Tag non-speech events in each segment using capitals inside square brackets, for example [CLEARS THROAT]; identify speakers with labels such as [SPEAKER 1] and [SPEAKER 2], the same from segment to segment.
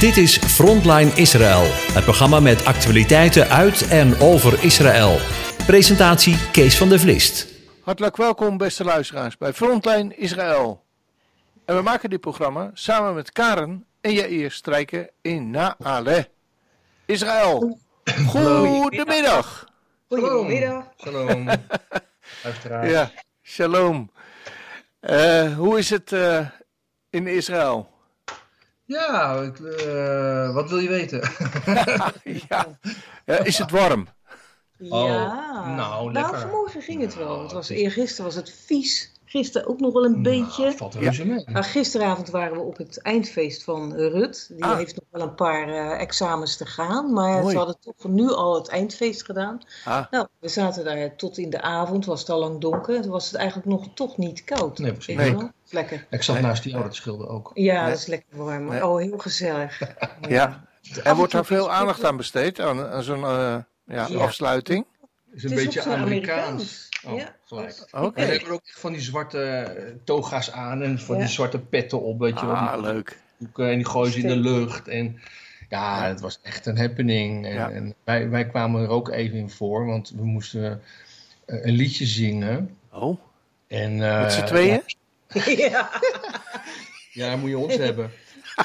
[SPEAKER 1] Dit is Frontline Israël, het programma met actualiteiten uit en over Israël. Presentatie Kees van der Vlist.
[SPEAKER 2] Hartelijk welkom, beste luisteraars, bij Frontline Israël. En we maken dit programma samen met Karen en Jair Strijken in Naale. Israël, goedemiddag.
[SPEAKER 3] Goedemiddag.
[SPEAKER 4] Shalom. [LAUGHS] Uiteraard.
[SPEAKER 2] Ja, shalom. Eh, hoe is het eh, in Israël?
[SPEAKER 4] Ja, ik, eh, wat wil je weten? [LAUGHS]
[SPEAKER 2] ja. ja, is het warm?
[SPEAKER 4] Oh,
[SPEAKER 3] Ja.
[SPEAKER 4] nou, lekker.
[SPEAKER 3] vanmorgen ging het wel. Het was,
[SPEAKER 4] het is-
[SPEAKER 3] eergisteren was het vies. Gisteren ook nog wel een
[SPEAKER 4] Nou,
[SPEAKER 3] beetje.
[SPEAKER 4] valt reuze mee.
[SPEAKER 3] Maar gisteravond waren we op het eindfeest van Rut. Die
[SPEAKER 2] Ah.
[SPEAKER 3] heeft nog wel een paar eh, examens te gaan. Maar
[SPEAKER 2] Mooi.
[SPEAKER 3] ze hadden toch nu al het eindfeest gedaan.
[SPEAKER 2] Ah,
[SPEAKER 3] Nou, we zaten daar tot in de avond. Was het al lang donker. Toen was het eigenlijk nog toch niet koud.
[SPEAKER 4] Nee, precies.
[SPEAKER 2] Nee.
[SPEAKER 3] Lekker.
[SPEAKER 4] Ik zat
[SPEAKER 2] Nee.
[SPEAKER 4] naast die oude schilder ook.
[SPEAKER 3] Ja,
[SPEAKER 2] Nee.
[SPEAKER 3] dat is lekker warm.
[SPEAKER 2] Nee.
[SPEAKER 3] Oh, heel gezellig.
[SPEAKER 2] ja.
[SPEAKER 3] Af
[SPEAKER 2] Er wordt daar veel aandacht aan besteed, aan, aan zo'n eh, ja,
[SPEAKER 3] Ja.
[SPEAKER 2] afsluiting.
[SPEAKER 4] is een
[SPEAKER 3] Het is
[SPEAKER 4] beetje Amerikaans. Oh,
[SPEAKER 3] Ja.
[SPEAKER 4] gelijk.
[SPEAKER 2] Oké.
[SPEAKER 4] En ze hebben ook echt van die zwarte eh, toga's aan en van
[SPEAKER 3] Ja.
[SPEAKER 4] die zwarte petten op, weet je wel.
[SPEAKER 2] Ah,
[SPEAKER 4] Die
[SPEAKER 2] leuk.
[SPEAKER 4] en die gooien ze in de lucht. En ja, het was echt een happening. En,
[SPEAKER 2] Ja.
[SPEAKER 4] en wij, wij kwamen er ook even in voor, want we moesten eh, een liedje zingen.
[SPEAKER 2] Oh,
[SPEAKER 4] En, eh,
[SPEAKER 2] met z'n tweeën?
[SPEAKER 3] Ja. [LAUGHS]
[SPEAKER 4] Ja, dan moet je ons hebben.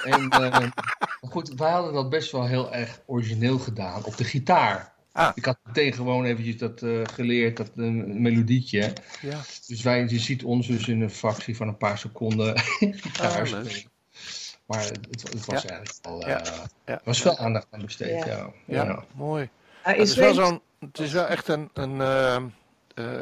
[SPEAKER 4] En eh, maar goed, wij hadden dat best wel heel erg origineel gedaan op de gitaar.
[SPEAKER 2] Ah.
[SPEAKER 4] Ik had meteen gewoon eventjes dat eh, geleerd, dat eh, melodietje.
[SPEAKER 2] Ja.
[SPEAKER 4] Dus wij, je ziet ons dus in een fractie van een paar seconden [LAUGHS] gitaar
[SPEAKER 2] Ah.
[SPEAKER 4] Maar het, het was
[SPEAKER 2] Ja.
[SPEAKER 4] eigenlijk al,
[SPEAKER 2] Ja.
[SPEAKER 4] eh,
[SPEAKER 2] Ja.
[SPEAKER 4] er was veel aandacht aan besteed, ja.
[SPEAKER 3] Ja.
[SPEAKER 2] Ja,
[SPEAKER 4] Ja.
[SPEAKER 2] mooi. Het
[SPEAKER 3] is
[SPEAKER 2] wel,
[SPEAKER 3] wel
[SPEAKER 2] zo'n, het is wel echt een, een, eh, eh,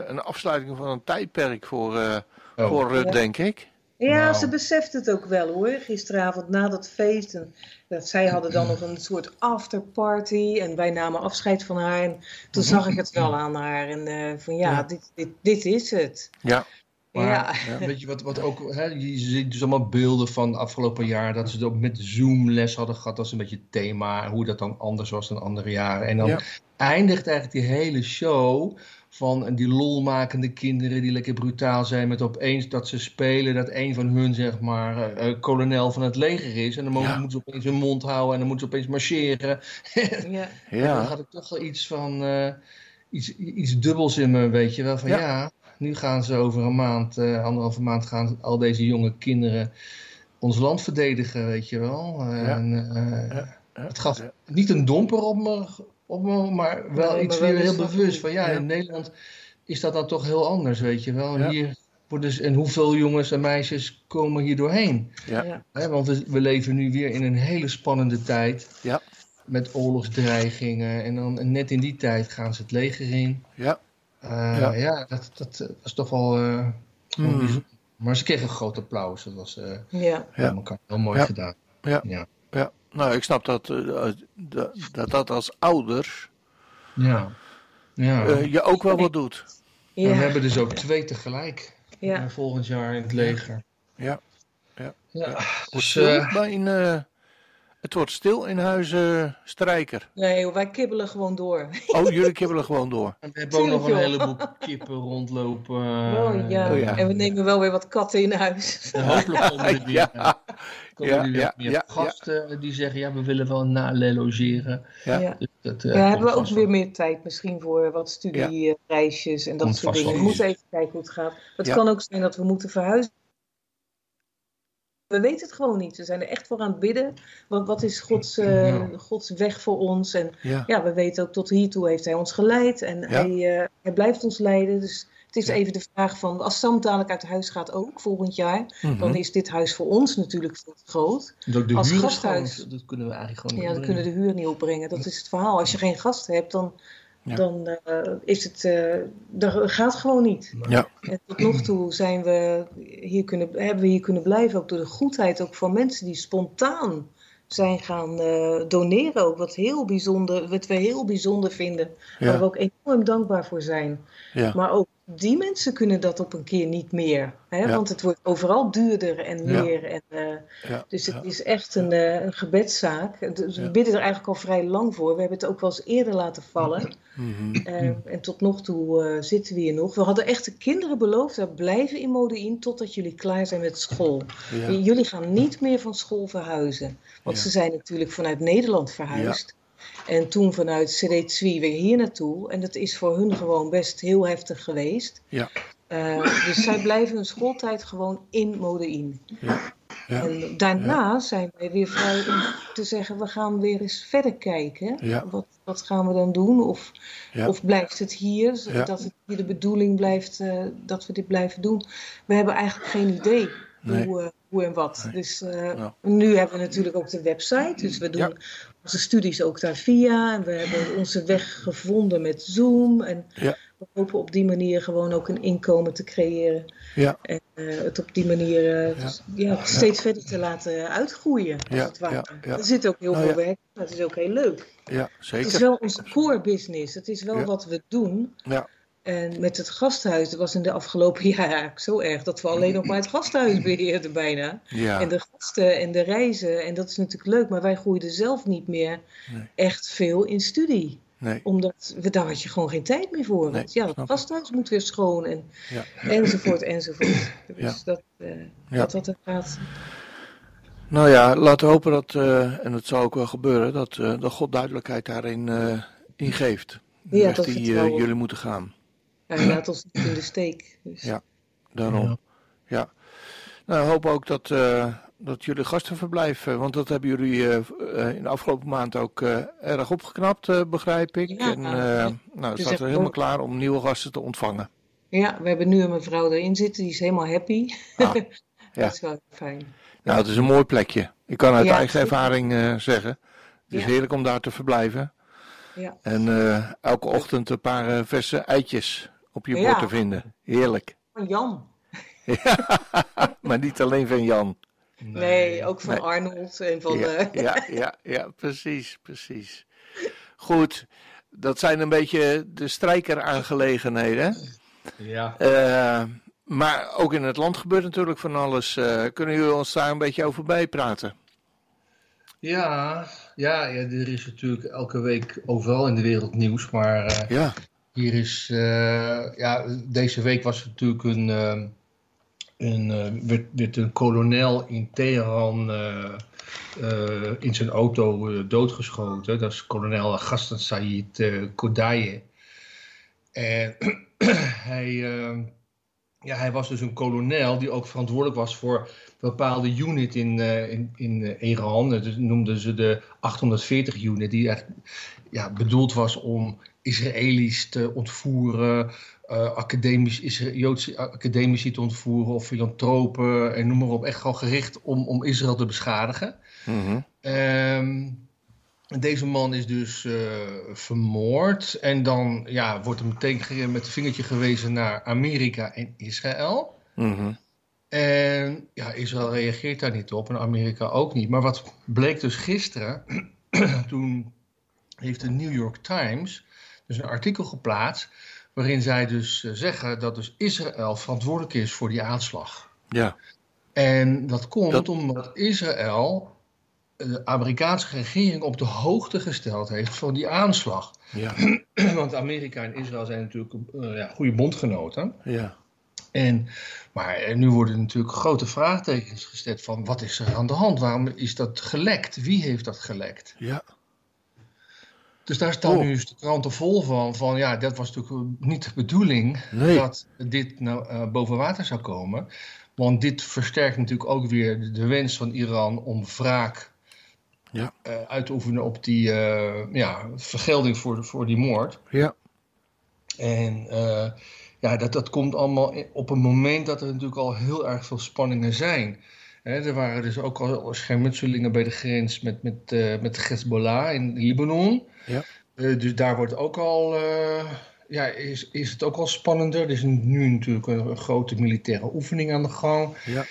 [SPEAKER 2] een afsluiting van een tijdperk voor, eh,
[SPEAKER 4] Oh.
[SPEAKER 2] voor Rut,
[SPEAKER 3] Ja.
[SPEAKER 2] denk ik.
[SPEAKER 3] Ja,
[SPEAKER 4] Nou.
[SPEAKER 3] ze beseft het ook wel hoor. Gisteravond na dat feest. En dat zij hadden dan nog een soort afterparty. En wij namen afscheid van haar. En toen zag ik het wel aan haar. En eh, van ja,
[SPEAKER 2] Ja.
[SPEAKER 3] Dit, dit, dit is het.
[SPEAKER 2] Ja.
[SPEAKER 4] Maar
[SPEAKER 3] ja. [LAUGHS]
[SPEAKER 4] weet je wat, wat ook, hè, je ziet dus allemaal beelden van afgelopen jaar dat ze het ook met Zoom les hadden gehad. Dat is een beetje het thema, hoe dat dan anders was dan andere jaren. En dan
[SPEAKER 2] Ja.
[SPEAKER 4] eindigt eigenlijk die hele show van die lolmakende kinderen die lekker brutaal zijn met opeens dat ze spelen dat een van hun zeg maar eh, eh, kolonel van het leger is. En dan mo-
[SPEAKER 2] Ja.
[SPEAKER 4] moeten ze opeens hun mond houden en dan moeten ze opeens marcheren. [LAUGHS]
[SPEAKER 3] ja.
[SPEAKER 4] En dan
[SPEAKER 2] Ja.
[SPEAKER 4] had ik toch wel iets van, eh, iets, iets dubbels in me, weet je wel. Van
[SPEAKER 2] Ja.
[SPEAKER 4] ja, nu gaan ze over een maand, eh, anderhalve maand gaan al deze jonge kinderen ons land verdedigen, weet je wel. En, eh,
[SPEAKER 2] Ja. Ja.
[SPEAKER 4] Het gaf
[SPEAKER 2] Ja.
[SPEAKER 4] niet een domper op me, op me maar wel iets
[SPEAKER 3] maar
[SPEAKER 4] weer heel bewust. Van ja,
[SPEAKER 2] Ja.
[SPEAKER 4] in Nederland is dat dan toch heel anders, weet je wel. En,
[SPEAKER 2] Ja.
[SPEAKER 4] hier worden ze- en hoeveel jongens en meisjes komen hier doorheen?
[SPEAKER 2] Ja.
[SPEAKER 4] Want we, we leven nu weer in een hele spannende tijd.
[SPEAKER 2] Ja.
[SPEAKER 4] Met oorlogsdreigingen. En dan en net in die tijd gaan ze het leger in.
[SPEAKER 2] Ja.
[SPEAKER 4] Eh,
[SPEAKER 2] Ja.
[SPEAKER 4] ja. dat, dat eh, was toch wel, eh,
[SPEAKER 2] Hmm.
[SPEAKER 4] Maar ze kregen een groot applaus. Dat was eh
[SPEAKER 3] ja.
[SPEAKER 2] Ja.
[SPEAKER 4] heel mooi
[SPEAKER 2] Ja.
[SPEAKER 4] gedaan.
[SPEAKER 2] Ja.
[SPEAKER 4] Ja.
[SPEAKER 2] Ja. Nou, ik snap dat eh, dat, dat, dat als ouders
[SPEAKER 4] Ja. ja.
[SPEAKER 2] eh, je ook wel wat doet.
[SPEAKER 4] En we
[SPEAKER 3] Ja.
[SPEAKER 4] hebben dus ook twee tegelijk.
[SPEAKER 3] Ja.
[SPEAKER 4] eh, volgend jaar in het leger.
[SPEAKER 2] Ja. Ja.
[SPEAKER 4] Ja.
[SPEAKER 2] Wordt
[SPEAKER 4] Dus, eh,
[SPEAKER 2] eh, het wordt stil in huis eh, Strijker.
[SPEAKER 3] Nee, wij kibbelen gewoon door.
[SPEAKER 2] Oh, jullie kibbelen gewoon door.
[SPEAKER 4] en we hebben ook nog een heleboel kippen rondlopen. [LAUGHS]
[SPEAKER 3] Oh, ja.
[SPEAKER 2] oh, ja.
[SPEAKER 3] En we nemen wel weer wat katten in huis.
[SPEAKER 4] En hopelijk komen er weer,
[SPEAKER 2] Ja.
[SPEAKER 4] komen
[SPEAKER 2] Ja,
[SPEAKER 4] er weer
[SPEAKER 2] ja,
[SPEAKER 4] meer
[SPEAKER 2] ja,
[SPEAKER 4] gasten die zeggen, ja, we willen wel na logeren.
[SPEAKER 2] Ja.
[SPEAKER 4] Dus dat, eh,
[SPEAKER 3] Ja, hebben we ook weer meer tijd misschien voor wat studiereisjes en dat
[SPEAKER 4] Komt
[SPEAKER 3] soort dingen. We moeten even kijken hoe het gaat. Het
[SPEAKER 2] Ja.
[SPEAKER 3] kan ook zijn dat we moeten verhuizen. We weten het gewoon niet. We zijn er echt voor aan het bidden. Wat, wat is Gods, eh,
[SPEAKER 4] Ja.
[SPEAKER 3] Gods weg voor ons? En
[SPEAKER 2] Ja.
[SPEAKER 3] ja, we weten ook tot hiertoe heeft Hij ons geleid. En hij, eh, hij blijft ons leiden. Dus het is
[SPEAKER 2] Ja.
[SPEAKER 3] even de vraag van, als Sam dadelijk uit huis gaat ook volgend jaar,
[SPEAKER 2] Mhm.
[SPEAKER 3] dan is dit huis voor ons natuurlijk veel te groot.
[SPEAKER 4] Dat de
[SPEAKER 3] als gasthuis.
[SPEAKER 4] gewoon- dat kunnen we eigenlijk gewoon
[SPEAKER 3] Ja, dan kunnen de huur niet opbrengen. Dat is het verhaal. Als je geen gasten hebt, dan,
[SPEAKER 2] Ja.
[SPEAKER 3] dan eh, is het, eh, dat gaat gewoon niet.
[SPEAKER 2] Ja.
[SPEAKER 3] En tot nog toe zijn we hier kunnen, hebben we hier kunnen blijven, ook door de goedheid ook van mensen die spontaan zijn gaan eh, doneren. Ook wat, heel bijzonder, wat we heel bijzonder vinden.
[SPEAKER 2] Ja.
[SPEAKER 3] Waar we ook enorm dankbaar voor zijn.
[SPEAKER 2] Ja.
[SPEAKER 3] Maar ook die mensen kunnen dat op een keer niet meer. Hè?
[SPEAKER 2] Ja.
[SPEAKER 3] Want het wordt overal duurder en
[SPEAKER 2] Ja.
[SPEAKER 3] meer. En, eh,
[SPEAKER 2] Ja.
[SPEAKER 3] dus het is echt een, eh, een gebedszaak. Dus we bidden er eigenlijk al vrij lang voor. We hebben het ook wel eens eerder laten vallen.
[SPEAKER 2] Mhm.
[SPEAKER 3] Eh, en tot nog toe eh, zitten we hier nog. We hadden echt de kinderen beloofd, we blijven in Modein totdat jullie klaar zijn met school. Jullie gaan niet meer van school verhuizen. Want ze zijn natuurlijk vanuit Nederland verhuisd. En toen vanuit CD Zwie weer hier naartoe. En dat is voor hun gewoon best heel heftig geweest.
[SPEAKER 2] Ja.
[SPEAKER 3] Eh, dus zij blijven hun schooltijd gewoon in Modein.
[SPEAKER 2] Ja. Ja.
[SPEAKER 3] En daarna zijn wij weer vrij om te zeggen, we gaan weer eens verder kijken.
[SPEAKER 2] Ja.
[SPEAKER 3] Wat, wat gaan we dan doen? Of, of blijft het hier? Dat het hier de bedoeling blijft eh, dat we dit blijven doen? We hebben eigenlijk geen idee
[SPEAKER 2] Nee.
[SPEAKER 3] hoe, eh, hoe en wat.
[SPEAKER 2] Nee.
[SPEAKER 3] Dus eh, nu hebben we natuurlijk ook de website. Dus we doen
[SPEAKER 2] Ja.
[SPEAKER 3] onze studies ook daar via. En we hebben onze weg gevonden met Zoom. En
[SPEAKER 2] Ja.
[SPEAKER 3] we hopen op die manier gewoon ook een inkomen te creëren.
[SPEAKER 2] Ja.
[SPEAKER 3] En eh, het op die manier
[SPEAKER 2] Ja.
[SPEAKER 3] dus, ja, steeds verder te laten uitgroeien, als het ware. Er zit ook heel
[SPEAKER 2] Nou
[SPEAKER 3] veel werk, maar het is ook heel leuk.
[SPEAKER 2] Ja,
[SPEAKER 3] Het is
[SPEAKER 2] zeker.
[SPEAKER 3] wel onze core business. Het is wel wat we doen.
[SPEAKER 2] Ja.
[SPEAKER 3] En met het gasthuis, dat was in de afgelopen [LAUGHS] jaren eigenlijk zo erg dat we alleen nog maar het gasthuis beheerden bijna.
[SPEAKER 2] Ja.
[SPEAKER 3] En de gasten en de reizen. En dat is natuurlijk leuk, maar wij groeiden zelf niet meer
[SPEAKER 2] Nee.
[SPEAKER 3] echt veel in studie.
[SPEAKER 2] Nee.
[SPEAKER 3] Omdat we, daar had je gewoon geen tijd meer voor.
[SPEAKER 2] Nee,
[SPEAKER 3] ja, het gasthuis moet weer schoon en
[SPEAKER 2] Ja.
[SPEAKER 3] enzovoort enzovoort. [CLEARS THROAT] Dus
[SPEAKER 2] Ja.
[SPEAKER 3] dat, eh, dat wat er gaat.
[SPEAKER 2] Nou ja, laten we hopen dat, eh, en dat zal ook wel gebeuren, dat, eh, dat God duidelijkheid daarin eh, in geeft. De
[SPEAKER 3] Ja,
[SPEAKER 2] weg
[SPEAKER 3] dat
[SPEAKER 2] die jullie moeten gaan.
[SPEAKER 3] Hij [CLEARS THROAT] laat ons niet in de steek. Dus.
[SPEAKER 2] Ja. Daarom. Ja. Nou, we hopen ook dat, eh, dat jullie gastenverblijf, want dat hebben jullie eh, eh, in de afgelopen maand ook eh, erg opgeknapt, eh, begrijp ik.
[SPEAKER 3] Ja,
[SPEAKER 2] en eh
[SPEAKER 3] ja.
[SPEAKER 2] nou,
[SPEAKER 3] Dus
[SPEAKER 2] staat er helemaal
[SPEAKER 3] ook-
[SPEAKER 2] klaar om nieuwe gasten te ontvangen.
[SPEAKER 3] Ja, we hebben nu een mevrouw erin zitten, die is helemaal happy.
[SPEAKER 2] Ah, [LAUGHS] ja.
[SPEAKER 3] Dat is wel fijn.
[SPEAKER 2] Nou, het is een mooi plekje. Ik kan uit
[SPEAKER 3] Ja,
[SPEAKER 2] eigen ervaring eh, zeggen. Het is
[SPEAKER 3] Ja.
[SPEAKER 2] heerlijk om daar te verblijven.
[SPEAKER 3] Ja.
[SPEAKER 2] En eh, elke ochtend een paar verse eitjes op je
[SPEAKER 3] Ja.
[SPEAKER 2] bord te vinden. Heerlijk. [LAUGHS]
[SPEAKER 3] Van Jan.
[SPEAKER 2] maar niet alleen van Jan.
[SPEAKER 3] Nee, ook van
[SPEAKER 2] Nee.
[SPEAKER 3] Arnold en van...
[SPEAKER 2] ja,
[SPEAKER 3] eh,
[SPEAKER 2] ja, [LAUGHS] ja, ja, precies, precies. Goed, dat zijn een beetje de strijkeraangelegenheden.
[SPEAKER 4] Ja.
[SPEAKER 2] Eh, maar ook in het land gebeurt natuurlijk van alles. Eh, kunnen jullie ons daar een beetje over bijpraten?
[SPEAKER 4] Ja, ja, ja, er is natuurlijk elke week overal in de wereld nieuws, maar eh,
[SPEAKER 2] Ja,
[SPEAKER 4] hier is, eh, ja, deze week was natuurlijk een, eh, een, eh, werd, een kolonel in Teheran eh, eh, in zijn auto doodgeschoten. Dat is kolonel Gaston Said eh Kodaye. En [CLEARS THROAT] hij, ja, hij was dus een kolonel die ook verantwoordelijk was voor een bepaalde unit in, in, in Iran. Dat noemden ze de 840 unit, die ja, bedoeld was om Israëli's te ontvoeren, eh academisch, Isra- Joodse academici te ontvoeren of filantropen en noem maar op. Echt gewoon gericht om, om Israël te beschadigen.
[SPEAKER 2] mhm,
[SPEAKER 4] Ehm, deze man is dus eh, vermoord. En dan ja, wordt er meteen met het vingertje gewezen naar Amerika en Israël.
[SPEAKER 2] mhm.
[SPEAKER 4] En ja, Israël reageert daar niet op en Amerika ook niet. Maar wat bleek dus gisteren, [CLEARS THROAT] toen heeft de New York Times dus een artikel geplaatst waarin zij dus eh, zeggen dat dus Israël verantwoordelijk is voor die aanslag.
[SPEAKER 2] ja,
[SPEAKER 4] En dat komt
[SPEAKER 2] Dat-
[SPEAKER 4] omdat Israël de Amerikaanse regering op de hoogte gesteld heeft van die aanslag.
[SPEAKER 2] ja, [CLEARS THROAT]
[SPEAKER 4] Want Amerika en Israël zijn natuurlijk eh, ja, goede bondgenoten.
[SPEAKER 2] ja,
[SPEAKER 4] En, maar eh, nu worden natuurlijk grote vraagtekens gesteld van wat is er aan de hand? Waarom is dat gelekt? Wie heeft dat gelekt?
[SPEAKER 2] ja,
[SPEAKER 4] Dus daar staan
[SPEAKER 2] Oh.
[SPEAKER 4] nu de kranten vol van, van ja, dat was natuurlijk niet de bedoeling
[SPEAKER 2] Nee.
[SPEAKER 4] dat dit nou eh, boven water zou komen. Want dit versterkt natuurlijk ook weer de, wens van Iran om wraak
[SPEAKER 2] Ja.
[SPEAKER 4] eh, uit te oefenen op die eh, ja, vergelding voor, voor die moord.
[SPEAKER 2] ja,
[SPEAKER 4] En eh, ja, dat, dat komt allemaal op een moment dat er natuurlijk al heel erg veel spanningen zijn. Er waren dus ook al schermutselingen bij de grens met, met, eh, met Hezbollah in Libanon.
[SPEAKER 2] Ja.
[SPEAKER 4] Eh, dus daar wordt ook al, eh, ja, is, is het ook al spannender. Er is nu natuurlijk een, een grote militaire oefening aan de gang.
[SPEAKER 2] ja,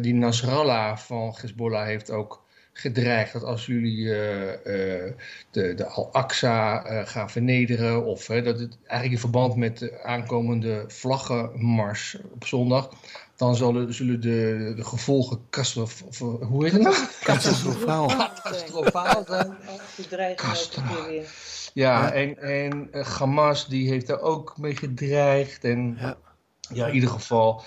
[SPEAKER 4] die Nasrallah van Hezbollah heeft ook gedreigd dat als jullie uh, uh, de, de Al-Aqsa uh, gaan vernederen, of dat het eigenlijk in verband met de aankomende vlaggenmars op zondag, dan zullen, zullen de, de gevolgen kastrof, hoe heet het?
[SPEAKER 2] Catastrofaal.
[SPEAKER 4] Catastrofaal zijn. Ja, en, en Hamas die heeft daar ook mee gedreigd. En ja, ja in ieder geval,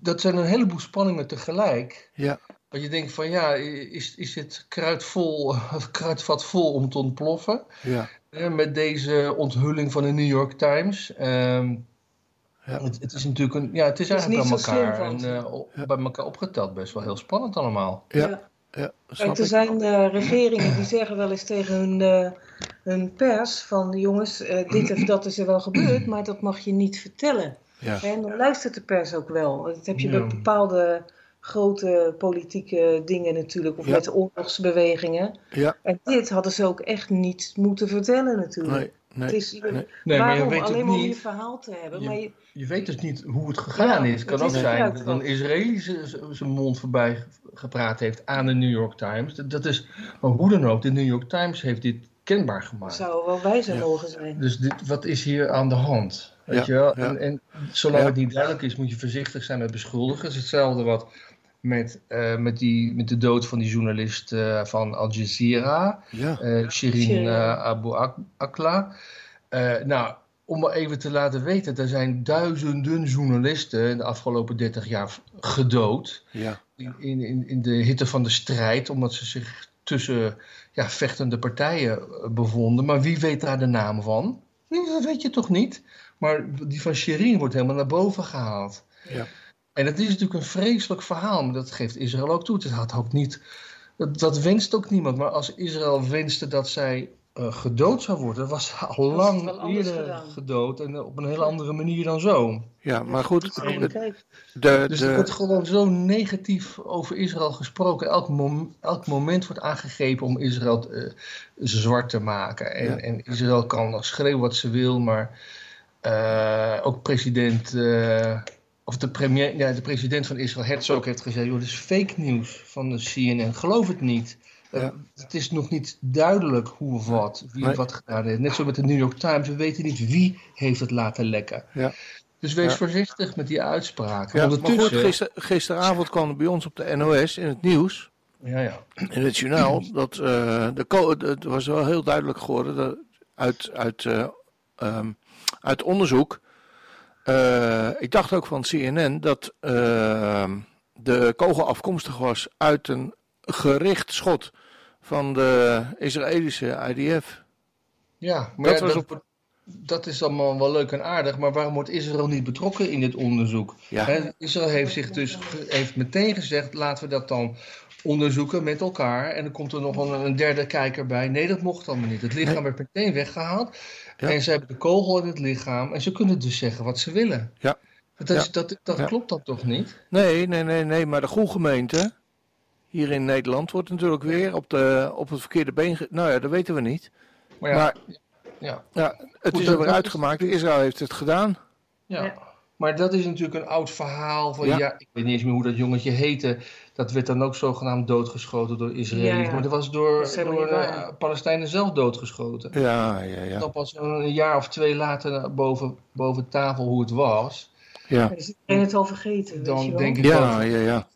[SPEAKER 4] dat zijn een heleboel spanningen tegelijk.
[SPEAKER 2] Ja.
[SPEAKER 4] Dat je denkt van ja, is, is dit kruid vol, [LAUGHS] kruidvat vol om te ontploffen?
[SPEAKER 2] Ja.
[SPEAKER 4] met deze onthulling van de New York Times. Um, ja. het, het, is natuurlijk een, ja, het is eigenlijk bij elkaar, en, uh, bij elkaar opgeteld best wel heel spannend allemaal.
[SPEAKER 2] Ja. ja.
[SPEAKER 3] Kijk, er zijn uh, regeringen die zeggen wel eens tegen hun, uh, hun pers van jongens, dit of dat is er wel gebeurd, maar dat mag je niet vertellen.
[SPEAKER 2] Ja.
[SPEAKER 3] En dan luistert de pers ook wel. Dat heb je bij bepaalde grote politieke dingen natuurlijk, of met oorlogsbewegingen.
[SPEAKER 2] Ja.
[SPEAKER 3] En dit hadden ze ook echt niet moeten vertellen natuurlijk.
[SPEAKER 2] Nee, nee,
[SPEAKER 3] het is,
[SPEAKER 2] nee.
[SPEAKER 4] nee maar je weet
[SPEAKER 3] Alleen maar om
[SPEAKER 4] niet,
[SPEAKER 3] je verhaal te hebben.
[SPEAKER 4] Je,
[SPEAKER 3] maar je,
[SPEAKER 4] je weet dus niet hoe het gegaan
[SPEAKER 3] Ja,
[SPEAKER 4] is. Het kan ook zijn dat een
[SPEAKER 3] van.
[SPEAKER 4] Israëli zijn mond voorbij gepraat heeft aan de New York Times. Dat, dat is, maar hoe dan ook, de New York Times heeft dit kenbaar gemaakt.
[SPEAKER 3] zou wel wijzer
[SPEAKER 2] Ja.
[SPEAKER 3] mogen zijn.
[SPEAKER 4] Dus dit, wat is hier aan de hand? Weet
[SPEAKER 2] Ja,
[SPEAKER 4] je wel?
[SPEAKER 2] ja.
[SPEAKER 4] En, en zolang
[SPEAKER 2] Ja.
[SPEAKER 4] het niet duidelijk is, moet je voorzichtig zijn met beschuldigen. Het is hetzelfde wat met, eh, met, die, met de dood van die journalist eh, van Al Jazeera,
[SPEAKER 2] Ja.
[SPEAKER 4] eh Shirin Abu Ak- Akla. Eh, nou, om maar even te laten weten, er zijn duizenden journalisten in de afgelopen 30 jaar gedood.
[SPEAKER 2] Ja.
[SPEAKER 4] In, in, in de hitte van de strijd, omdat ze zich tussen ja, vechtende partijen bevonden. Maar wie weet daar de naam van? Nee, Dat weet je toch niet? Maar die van Shirin wordt helemaal naar boven gehaald.
[SPEAKER 2] Ja.
[SPEAKER 4] En het is natuurlijk een vreselijk verhaal, maar dat geeft Israël ook toe. Het had ook niet, dat, dat wenst ook niemand. Maar als Israël wenste dat zij eh, gedood zou worden, was ze al lang eerder
[SPEAKER 3] gedaan.
[SPEAKER 4] gedood en op een hele andere manier dan zo.
[SPEAKER 2] ja, maar goed. De,
[SPEAKER 4] Dus er wordt gewoon zo negatief over Israël gesproken. Elk, mom- elk moment wordt aangegrepen om Israël eh, zwart te maken. En,
[SPEAKER 2] Ja.
[SPEAKER 4] en Israël kan nog schreeuwen wat ze wil, maar eh, ook president, eh, of de, premier, ja, de president van Israël, Herzog, heeft gezegd: joh, dit is fake nieuws van de CNN. Geloof het niet. Eh,
[SPEAKER 2] Ja.
[SPEAKER 4] Het is nog niet duidelijk hoe of wat, wie
[SPEAKER 2] Nee.
[SPEAKER 4] wat gedaan heeft. Net zo met de New York Times, we weten niet wie heeft het laten lekken.
[SPEAKER 2] Ja.
[SPEAKER 4] Dus wees
[SPEAKER 2] Ja.
[SPEAKER 4] voorzichtig met die uitspraken.
[SPEAKER 2] ja, maar goed,
[SPEAKER 4] Ondertussen-
[SPEAKER 2] gister, gisteravond kwam er bij ons op de NOS in het nieuws,
[SPEAKER 4] ja, ja.
[SPEAKER 2] in het journaal, dat eh, de, het was wel heel duidelijk geworden dat uit, uit, eh, ehm, uit onderzoek, eh, ik dacht ook van CNN, dat ehm, de kogel afkomstig was uit een gericht schot van de Israëlische IDF.
[SPEAKER 4] Ja, maar
[SPEAKER 2] Dat
[SPEAKER 4] ja,
[SPEAKER 2] was
[SPEAKER 4] dat, wordt- dat is allemaal wel leuk en aardig, maar waarom wordt Israël niet betrokken in dit onderzoek?
[SPEAKER 2] Ja.
[SPEAKER 4] Israël heeft zich dus heeft meteen gezegd, laten we dat dan onderzoeken met elkaar. En dan komt er nog een, een derde kijker bij. Nee, dat mocht allemaal niet. Het lichaam werd meteen weggehaald.
[SPEAKER 2] Ja.
[SPEAKER 4] En ze hebben de kogel in het lichaam. En ze kunnen dus zeggen wat ze willen.
[SPEAKER 2] Ja.
[SPEAKER 4] Dat, is,
[SPEAKER 2] Ja.
[SPEAKER 4] dat, dat
[SPEAKER 2] Ja.
[SPEAKER 4] klopt dan toch niet?
[SPEAKER 2] Nee, nee, nee, nee, maar de gemeente hier in Nederland wordt natuurlijk weer op, de, op het verkeerde been. ge- Nou ja, dat weten we niet.
[SPEAKER 4] Maar ja,
[SPEAKER 2] Maar
[SPEAKER 4] ja.
[SPEAKER 2] ja, het
[SPEAKER 4] Goed,
[SPEAKER 2] is er weer uitgemaakt. Israël heeft het gedaan.
[SPEAKER 4] Ja.
[SPEAKER 3] Ja.
[SPEAKER 4] Maar dat is natuurlijk een oud verhaal van, ja.
[SPEAKER 2] Ja.
[SPEAKER 4] ik weet niet eens meer hoe dat jongetje heette. Dat werd dan ook zogenaamd doodgeschoten door Israëli's.
[SPEAKER 3] Ja, ja.
[SPEAKER 4] Maar dat was door,
[SPEAKER 3] Dat
[SPEAKER 4] eh, Palestijnen zelf doodgeschoten.
[SPEAKER 2] Ja, ja, ja.
[SPEAKER 4] Dan pas een jaar of twee later boven, boven tafel hoe het was.
[SPEAKER 2] Ja,
[SPEAKER 3] Is iedereen het al vergeten? weet
[SPEAKER 4] Dan
[SPEAKER 3] je wel?
[SPEAKER 4] denk ik
[SPEAKER 2] ja,
[SPEAKER 4] dat
[SPEAKER 2] ja. ja.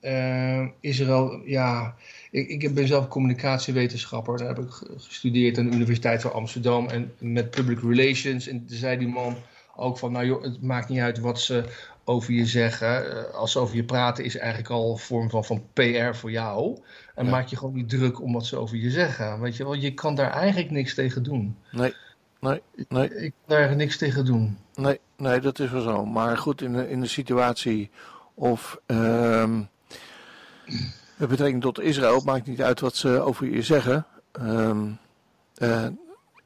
[SPEAKER 4] eh, Israël, ja, ik, ik ben zelf communicatiewetenschapper. Daar heb ik ge- gestudeerd aan de Universiteit van Amsterdam en met public relations. En toen zei die man ook van, nou joh, het maakt niet uit wat ze over je zeggen. Eh, als ze over je praten is eigenlijk al een vorm van, van PR voor jou. En
[SPEAKER 2] Ja.
[SPEAKER 4] maak je gewoon niet druk om wat ze over je zeggen. Weet je wel, je kan daar eigenlijk niks tegen doen.
[SPEAKER 2] Nee, nee, nee,
[SPEAKER 4] Ik kan daar eigenlijk niks tegen doen.
[SPEAKER 2] nee, nee, dat is wel zo. Maar goed, in de, in de situatie of ehm met betrekking tot Israël, maakt niet uit wat ze over je zeggen. Ehm, eh,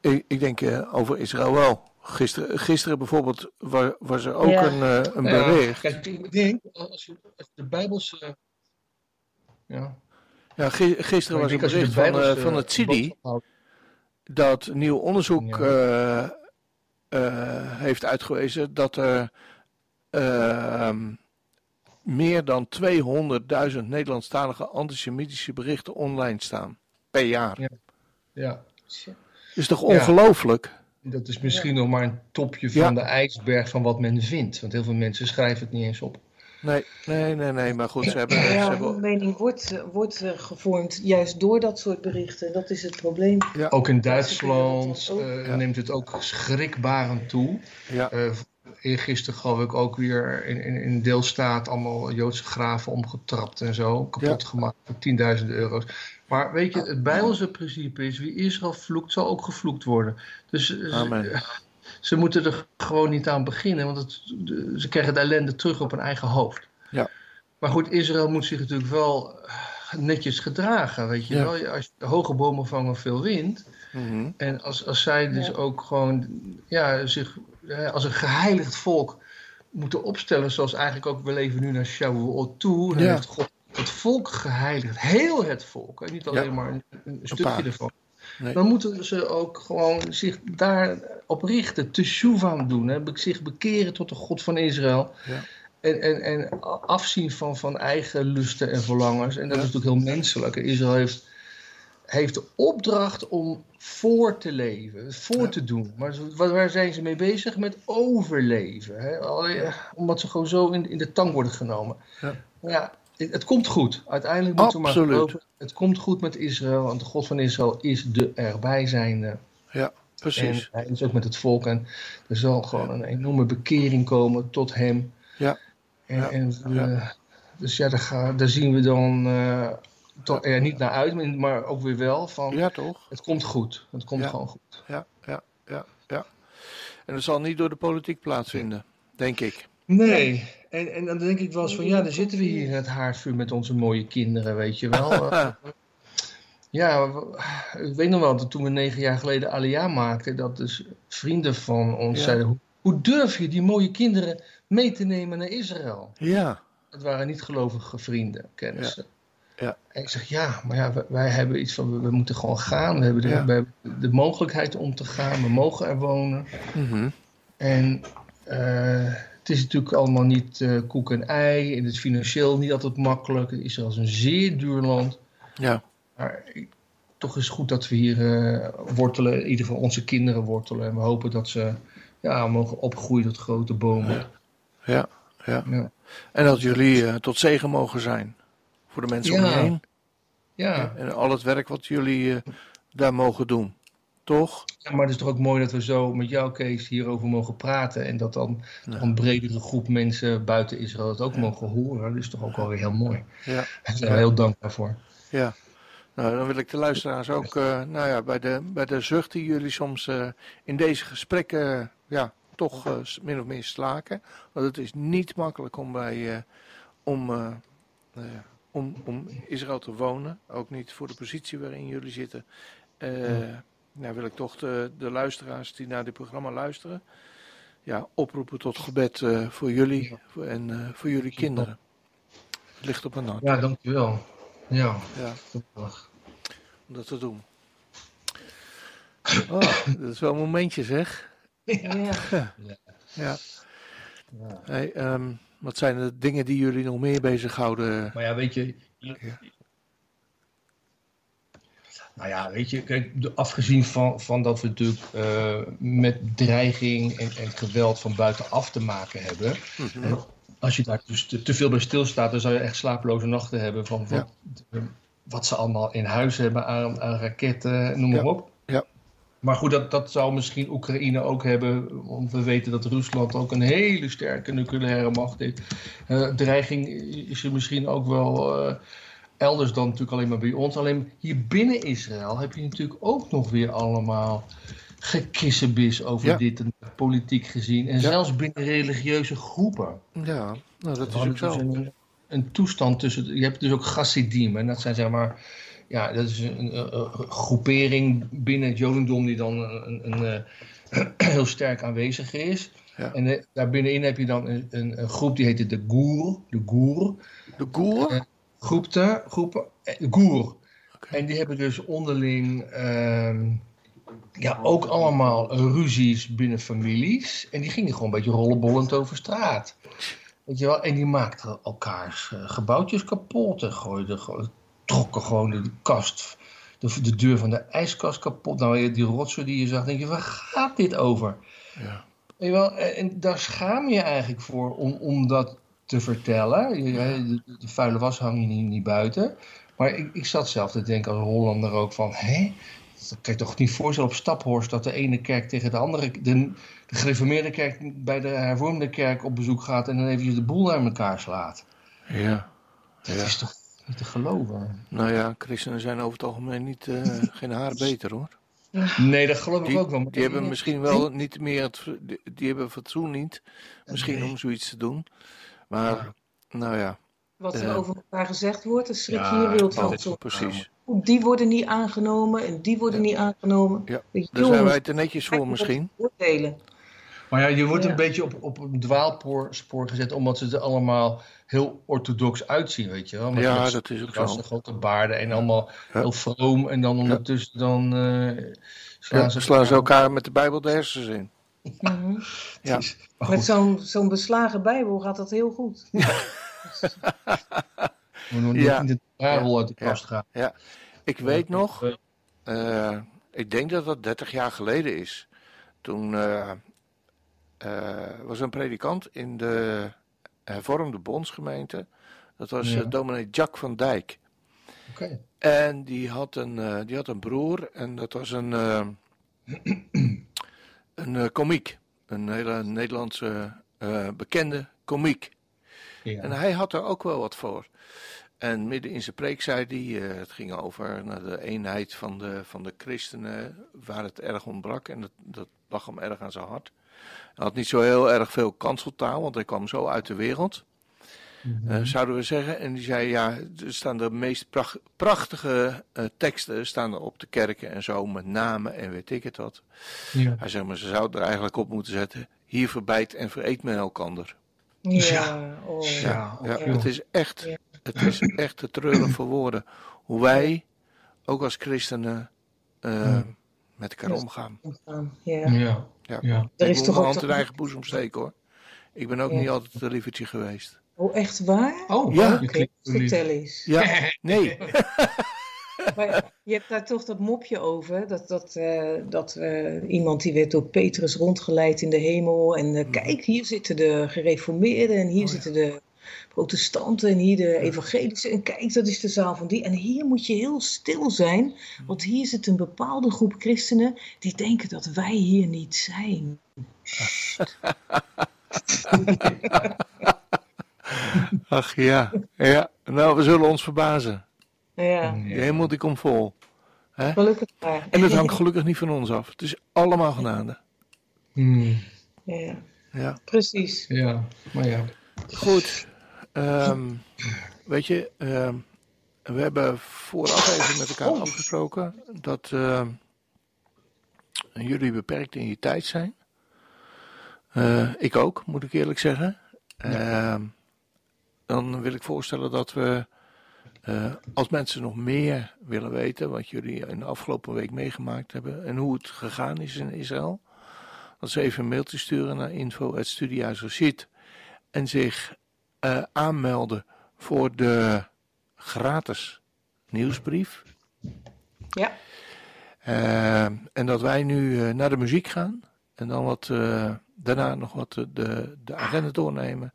[SPEAKER 2] ik, ik denk eh, over Israël wel. Gisteren, gisteren bijvoorbeeld wa- was er ook
[SPEAKER 3] Ja.
[SPEAKER 2] een, eh, een
[SPEAKER 4] Ja,
[SPEAKER 2] bericht.
[SPEAKER 4] kijk, ik denk, als je, de Bijbelse... Ja,
[SPEAKER 2] Ja, gi- gisteren was
[SPEAKER 4] ik
[SPEAKER 2] een bericht van, eh, van het CIDI dat nieuw onderzoek
[SPEAKER 4] Ja.
[SPEAKER 2] eh, eh, heeft uitgewezen dat er ehm, meer dan 200.000 Nederlandstalige antisemitische berichten online staan. Per jaar.
[SPEAKER 4] Ja. Ja,
[SPEAKER 2] Is toch ongelooflijk?
[SPEAKER 4] Dat is misschien nog maar een topje van
[SPEAKER 2] Ja.
[SPEAKER 4] de ijsberg van wat men vindt. Want heel veel mensen schrijven het niet eens op.
[SPEAKER 2] Nee, nee, nee, nee. Maar goed, ze hebben... Ze
[SPEAKER 3] Ja,
[SPEAKER 2] hebben
[SPEAKER 3] hun mening wordt, eh, wordt eh, gevormd juist door dat soort berichten. Dat is het probleem.
[SPEAKER 2] ja,
[SPEAKER 4] Ook in Duitsland eh, neemt het ook schrikbarend toe.
[SPEAKER 2] ja,
[SPEAKER 4] eergisteren geloof ik ook weer in, in, in een deelstaat allemaal Joodse graven omgetrapt en zo. Kapot gemaakt voor tienduizenden euro's. Maar weet je, het Bijbelse principe is, wie Israël vloekt, zal ook gevloekt worden. Dus eh,
[SPEAKER 2] Amen.
[SPEAKER 4] ze, [LAUGHS] ze moeten er gewoon niet aan beginnen, want het, ze krijgen de ellende terug op hun eigen hoofd.
[SPEAKER 2] Ja.
[SPEAKER 4] Maar goed, Israël moet zich natuurlijk wel eh, netjes gedragen, weet je
[SPEAKER 2] Ja.
[SPEAKER 4] wel. Als je hoge bomen vangen veel wind.
[SPEAKER 2] mhm,
[SPEAKER 4] En als, als zij dus
[SPEAKER 3] Ja.
[SPEAKER 4] ook gewoon ja, zich eh, als een geheiligd volk moeten opstellen, zoals eigenlijk ook we leven nu naar Shavuot toe, dan
[SPEAKER 2] Ja.
[SPEAKER 4] heeft God het volk geheiligd, heel het volk, en niet alleen
[SPEAKER 2] Ja.
[SPEAKER 4] maar een, stukje ervan.
[SPEAKER 2] Nee.
[SPEAKER 4] Dan moeten ze ook gewoon zich daarop richten, teshuva doen, hè, zich bekeren tot de God van Israël.
[SPEAKER 2] Ja.
[SPEAKER 4] En, en, en afzien van, van eigen lusten en verlangens. En dat is natuurlijk heel menselijk. Israël heeft, heeft de opdracht om voor te leven, voor
[SPEAKER 2] Ja.
[SPEAKER 4] te doen. Maar waar, zijn ze mee bezig? Met overleven. Hè? Eh, Omdat ze gewoon zo in, in de tang worden genomen.
[SPEAKER 2] Ja.
[SPEAKER 4] Maar ja, het, het komt goed. Uiteindelijk moeten we maar geloven. Het komt goed met Israël. Want de God van Israël is de erbijzijnde.
[SPEAKER 2] precies.
[SPEAKER 4] En hij is ook met het volk. En er zal gewoon een enorme bekering komen tot hem.
[SPEAKER 2] Ja.
[SPEAKER 4] En,
[SPEAKER 2] Ja.
[SPEAKER 4] en, eh,
[SPEAKER 2] Ja.
[SPEAKER 4] Dus ja, daar, zien we dan eh, toch er niet naar uit, maar- ook weer wel van
[SPEAKER 2] Ja, toch?
[SPEAKER 4] het komt goed. Het komt
[SPEAKER 2] Ja.
[SPEAKER 4] gewoon goed.
[SPEAKER 2] Ja, ja, ja, ja. En dat zal niet door de politiek plaatsvinden, denk ik.
[SPEAKER 4] Nee, en, en dan denk ik wel eens van ja, dan zitten we hier in het haardvuur met onze mooie kinderen, weet je wel. [LAUGHS] Eh, ja, ik weet nog wel dat toen we negen jaar geleden Alia maakten, dat dus vrienden van ons
[SPEAKER 2] Ja.
[SPEAKER 4] zeiden, hoe, hoe durf je die mooie kinderen mee te nemen naar Israël?
[SPEAKER 2] Ja,
[SPEAKER 4] Het waren niet gelovige vrienden, kennissen.
[SPEAKER 2] Ja. Ja.
[SPEAKER 4] En ik zeg, ja, maar ja, wij, wij hebben iets van, we, we moeten gewoon gaan. We hebben, de,
[SPEAKER 2] Ja.
[SPEAKER 4] we hebben de mogelijkheid om te gaan. We mogen er wonen.
[SPEAKER 2] mhm,
[SPEAKER 4] En eh, het is natuurlijk allemaal niet eh, koek en ei. En het is financieel niet altijd makkelijk. Israël is een zeer duur land.
[SPEAKER 2] ja,
[SPEAKER 4] Maar toch is het goed dat we hier eh, wortelen. In ieder geval onze kinderen wortelen. En we hopen dat ze ja, mogen opgroeien tot grote bomen.
[SPEAKER 2] ja, ja.
[SPEAKER 4] Ja.
[SPEAKER 2] En dat jullie tot zegen mogen zijn voor de mensen om je
[SPEAKER 4] Ja.
[SPEAKER 2] heen.
[SPEAKER 4] Ja.
[SPEAKER 2] En al het werk wat jullie eh, daar mogen doen. Toch?
[SPEAKER 4] Ja, maar het is toch ook mooi dat we zo met jou, Kees, hierover mogen praten. En dat dan
[SPEAKER 2] Ja.
[SPEAKER 4] een bredere groep mensen buiten Israël het ook mogen horen. Dat is toch ook wel weer heel mooi.
[SPEAKER 2] Ja.
[SPEAKER 4] Daar zijn we heel dankbaar voor.
[SPEAKER 2] Ja. Nou, dan wil ik de luisteraars ook, eh, nou ja, bij de, bij de zucht die jullie soms eh, in deze gesprekken, ja, toch min of meer slaken. Want het is niet makkelijk om bij, om, om, om Israël te wonen. Ook niet voor de positie waarin jullie zitten. Eh, Nou wil ik toch de, de luisteraars die naar dit programma luisteren, ja, oproepen tot gebed eh, voor jullie en eh, voor jullie kinderen. Het ligt op mijn hart.
[SPEAKER 4] Ja, dankjewel. Ja,
[SPEAKER 2] Ja. om dat te doen. Oh, dat is wel een momentje zeg. [LAUGHS]
[SPEAKER 3] Ja.
[SPEAKER 2] Ja. Hey, ehm, wat zijn de dingen die jullie nog meer bezighouden?
[SPEAKER 4] Maar ja, weet je. Nou ja, weet je, kijk, afgezien van, van dat we natuurlijk eh, met dreiging en, en geweld van buitenaf te maken hebben.
[SPEAKER 2] Mhm.
[SPEAKER 4] Als je daar dus te, te veel bij stilstaat, dan zou je echt slapeloze nachten hebben van wat, wat ze allemaal in huis hebben aan, aan raketten, noem maar
[SPEAKER 2] Ja.
[SPEAKER 4] op. Maar goed, dat, dat zou misschien Oekraïne ook hebben, want we weten dat Rusland ook een hele sterke nucleaire macht heeft. Eh, dreiging is er misschien ook wel eh, elders dan natuurlijk alleen maar bij ons. Alleen hier binnen Israël heb je natuurlijk ook nog weer allemaal gekissenbis over
[SPEAKER 2] Ja.
[SPEAKER 4] dit en politiek gezien. En
[SPEAKER 2] Ja.
[SPEAKER 4] zelfs binnen religieuze groepen.
[SPEAKER 2] Ja, nou dat is ook
[SPEAKER 4] hadden
[SPEAKER 2] zo.
[SPEAKER 4] dus een, een toestand tussen. Je hebt dus ook Chassidim. En dat zijn zeg maar. Ja, dat is een, een- een groepering binnen het Jodendom die dan een, een, eh, [CLEARS THROAT] heel sterk aanwezig is.
[SPEAKER 2] Ja.
[SPEAKER 4] En eh, daar binnenin heb je dan een, groep die heette de Goer. De Goer.
[SPEAKER 2] De Goer?
[SPEAKER 4] Eh, groepte, groepen. Goer. En die hebben dus onderling. ehm, ja, ook allemaal ruzies binnen families. En die gingen gewoon een beetje rollenbollend over straat. Weet je wel, en die maakten elkaars gebouwtjes kapot en gooiden, gooiden, trokken gewoon de kast, de, de, deur van de ijskast kapot. Nou, die rotsen die je zag, denk je, waar gaat dit over?
[SPEAKER 2] Ja.
[SPEAKER 4] Weet je wel, en, en daar schaam je eigenlijk voor om, om dat te vertellen. Je, de, de, vuile was hang je niet, niet buiten. Maar ik, ik zat zelf te denken als Hollander ook van, hè? Dat kan je toch niet voorstellen op Staphorst dat de ene kerk tegen de andere, de, de gereformeerde kerk bij de hervormde kerk op bezoek gaat en dan eventjes de boel naar elkaar slaat.
[SPEAKER 2] Ja.
[SPEAKER 4] Dat
[SPEAKER 2] Ja.
[SPEAKER 4] is toch niet te geloven?
[SPEAKER 2] Nou ja, christenen zijn over het algemeen niet, eh, [LAUGHS] geen haar beter hoor.
[SPEAKER 4] Nee, dat geloof ik
[SPEAKER 2] Die,
[SPEAKER 4] ook wel.
[SPEAKER 2] die hebben misschien wel niet meer het, die, die hebben fatsoen niet, misschien om zoiets te doen. Maar, nou ja,
[SPEAKER 3] Wat er
[SPEAKER 2] Ja.
[SPEAKER 3] over elkaar gezegd wordt, daar schrik je
[SPEAKER 4] Ja,
[SPEAKER 3] je wild
[SPEAKER 4] dat
[SPEAKER 3] van.
[SPEAKER 2] precies.
[SPEAKER 3] Die worden niet aangenomen en die worden niet aangenomen.
[SPEAKER 2] Ja, Daar zijn wij te netjes voor misschien.
[SPEAKER 3] Oordelen.
[SPEAKER 4] Maar ja, je wordt
[SPEAKER 3] Ja.
[SPEAKER 4] een beetje op, op een dwaalspoor spoor gezet, omdat ze er allemaal heel orthodox uitzien, weet je wel. Met
[SPEAKER 2] Ja,
[SPEAKER 4] met
[SPEAKER 2] dat is ook zo.
[SPEAKER 4] grote baarden en allemaal
[SPEAKER 2] Ja.
[SPEAKER 4] heel vroom. En dan ondertussen dan eh, slaan
[SPEAKER 2] Ja,
[SPEAKER 4] ze
[SPEAKER 2] slaan ze elkaar met de Bijbel de hersens in.
[SPEAKER 3] Mhm.
[SPEAKER 2] Ja.
[SPEAKER 4] Is- maar
[SPEAKER 3] Met zo'n zo'n beslagen Bijbel gaat dat heel goed. [LAUGHS]
[SPEAKER 4] we doen
[SPEAKER 2] Ja.
[SPEAKER 4] niet de parel uit de
[SPEAKER 2] Ja.
[SPEAKER 4] kast gaan.
[SPEAKER 2] Ik weet nog, eh, ik denk dat dat 30 jaar geleden is. Toen eh, was een predikant in de hervormde bondsgemeente. Dat was
[SPEAKER 4] Ja.
[SPEAKER 2] eh, dominee Jack van Dijk.
[SPEAKER 4] Oké.
[SPEAKER 2] En die had een, eh, die had een broer en dat was een, eh, [CLEARS THROAT] een eh, komiek. Een hele Nederlandse eh, bekende komiek.
[SPEAKER 4] Ja.
[SPEAKER 2] En hij had er ook wel wat voor. En midden in zijn preek zei hij, eh, het ging over nou, de eenheid van de, van de christenen, waar het erg ontbrak. En dat, dat lag hem erg aan zijn hart. Hij had niet zo heel erg veel kanseltaal, want hij kwam zo uit de wereld,
[SPEAKER 4] Mhm.
[SPEAKER 2] eh, zouden we zeggen. En die zei, ja, er staan de meest pracht- prachtige eh, teksten staan er op de kerken en zo, met namen en weet ik het wat.
[SPEAKER 4] Ja.
[SPEAKER 2] Hij zegt, maar ze zouden er eigenlijk op moeten zetten, hier verbijt en vereet men elkander.
[SPEAKER 3] Ja, oh.
[SPEAKER 4] Ja,
[SPEAKER 2] Ja, het is echt,
[SPEAKER 3] Ja.
[SPEAKER 2] het is echt te treurig voor woorden. Hoe wij, ook als christenen, eh,
[SPEAKER 4] Ja.
[SPEAKER 2] met elkaar omgaan.
[SPEAKER 3] Omgaan, Ja.
[SPEAKER 4] Ja.
[SPEAKER 2] Ja.
[SPEAKER 3] Er
[SPEAKER 2] ik
[SPEAKER 3] is
[SPEAKER 2] moet
[SPEAKER 3] toch
[SPEAKER 2] mijn
[SPEAKER 3] ook
[SPEAKER 2] hand in eigen boezem steken hoor. Ik ben ook
[SPEAKER 3] Ja.
[SPEAKER 2] niet altijd een lievertje geweest.
[SPEAKER 3] Oh, echt waar?
[SPEAKER 4] Oh,
[SPEAKER 2] Ja.
[SPEAKER 4] je
[SPEAKER 3] Oké, vertel eens.
[SPEAKER 2] Ja, [LAUGHS] nee. [LAUGHS]
[SPEAKER 3] Maar je hebt daar toch dat mopje over, dat, dat, eh, dat eh, iemand die werd door Petrus rondgeleid in de hemel. En eh, kijk, hier zitten de gereformeerden en hier
[SPEAKER 2] Oh, ja.
[SPEAKER 3] zitten de protestanten en hier de evangelische. En kijk, dat is de zaal van die. En hier moet je heel stil zijn, want hier zit een bepaalde groep christenen die denken dat wij hier niet zijn. [LAUGHS]
[SPEAKER 2] Ach ja. ja. Nou, we zullen ons verbazen.
[SPEAKER 3] Ja,
[SPEAKER 2] De hemel die komt vol.
[SPEAKER 3] gelukkig maar.
[SPEAKER 2] En dat hangt gelukkig niet van ons af. Het is allemaal genade.
[SPEAKER 4] Hmm.
[SPEAKER 3] Ja,
[SPEAKER 2] Ja.
[SPEAKER 3] precies.
[SPEAKER 4] Ja, maar ja.
[SPEAKER 2] Goed. Ehm, weet je, ehm, we hebben vooraf even met elkaar afgesproken dat ehm, jullie beperkt in je tijd zijn. Eh, ik ook, moet ik eerlijk zeggen. Dan wil ik voorstellen dat we, eh, als mensen nog meer willen weten, wat jullie in de afgelopen week meegemaakt hebben en hoe het gegaan is in Israël, dat ze even een mailtje sturen naar info.studiehuis en zich eh, aanmelden voor de gratis nieuwsbrief.
[SPEAKER 3] Ja,
[SPEAKER 2] Eh, en dat wij nu eh, naar de muziek gaan. En dan wat, eh, daarna nog wat de, de, agenda doornemen.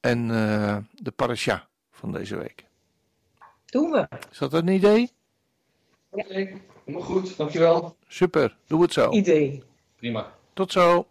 [SPEAKER 2] En eh, de parasha van deze week.
[SPEAKER 3] doen we.
[SPEAKER 2] Is dat een idee?
[SPEAKER 4] Oké, helemaal goed. Dankjewel.
[SPEAKER 2] Super, doe het zo.
[SPEAKER 3] Idee.
[SPEAKER 4] Prima.
[SPEAKER 2] Tot zo.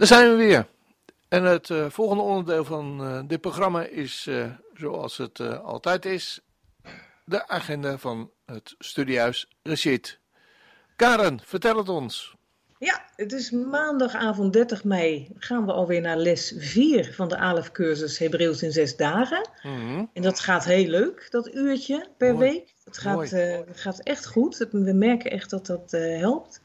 [SPEAKER 2] Daar zijn we weer. En het eh, volgende onderdeel van eh, dit programma is, eh, zoals het altijd is, de agenda van het studiehuis Rashid. Karen, vertel het ons.
[SPEAKER 3] Ja, het is maandagavond 30 mei. Gaan we alweer naar les 4 van de ALEF-cursus Hebreeuws in zes dagen.
[SPEAKER 2] Mhm.
[SPEAKER 3] En dat gaat heel leuk, dat uurtje per
[SPEAKER 2] Mooi.
[SPEAKER 3] week. Het gaat, het gaat echt goed. We merken echt dat dat helpt.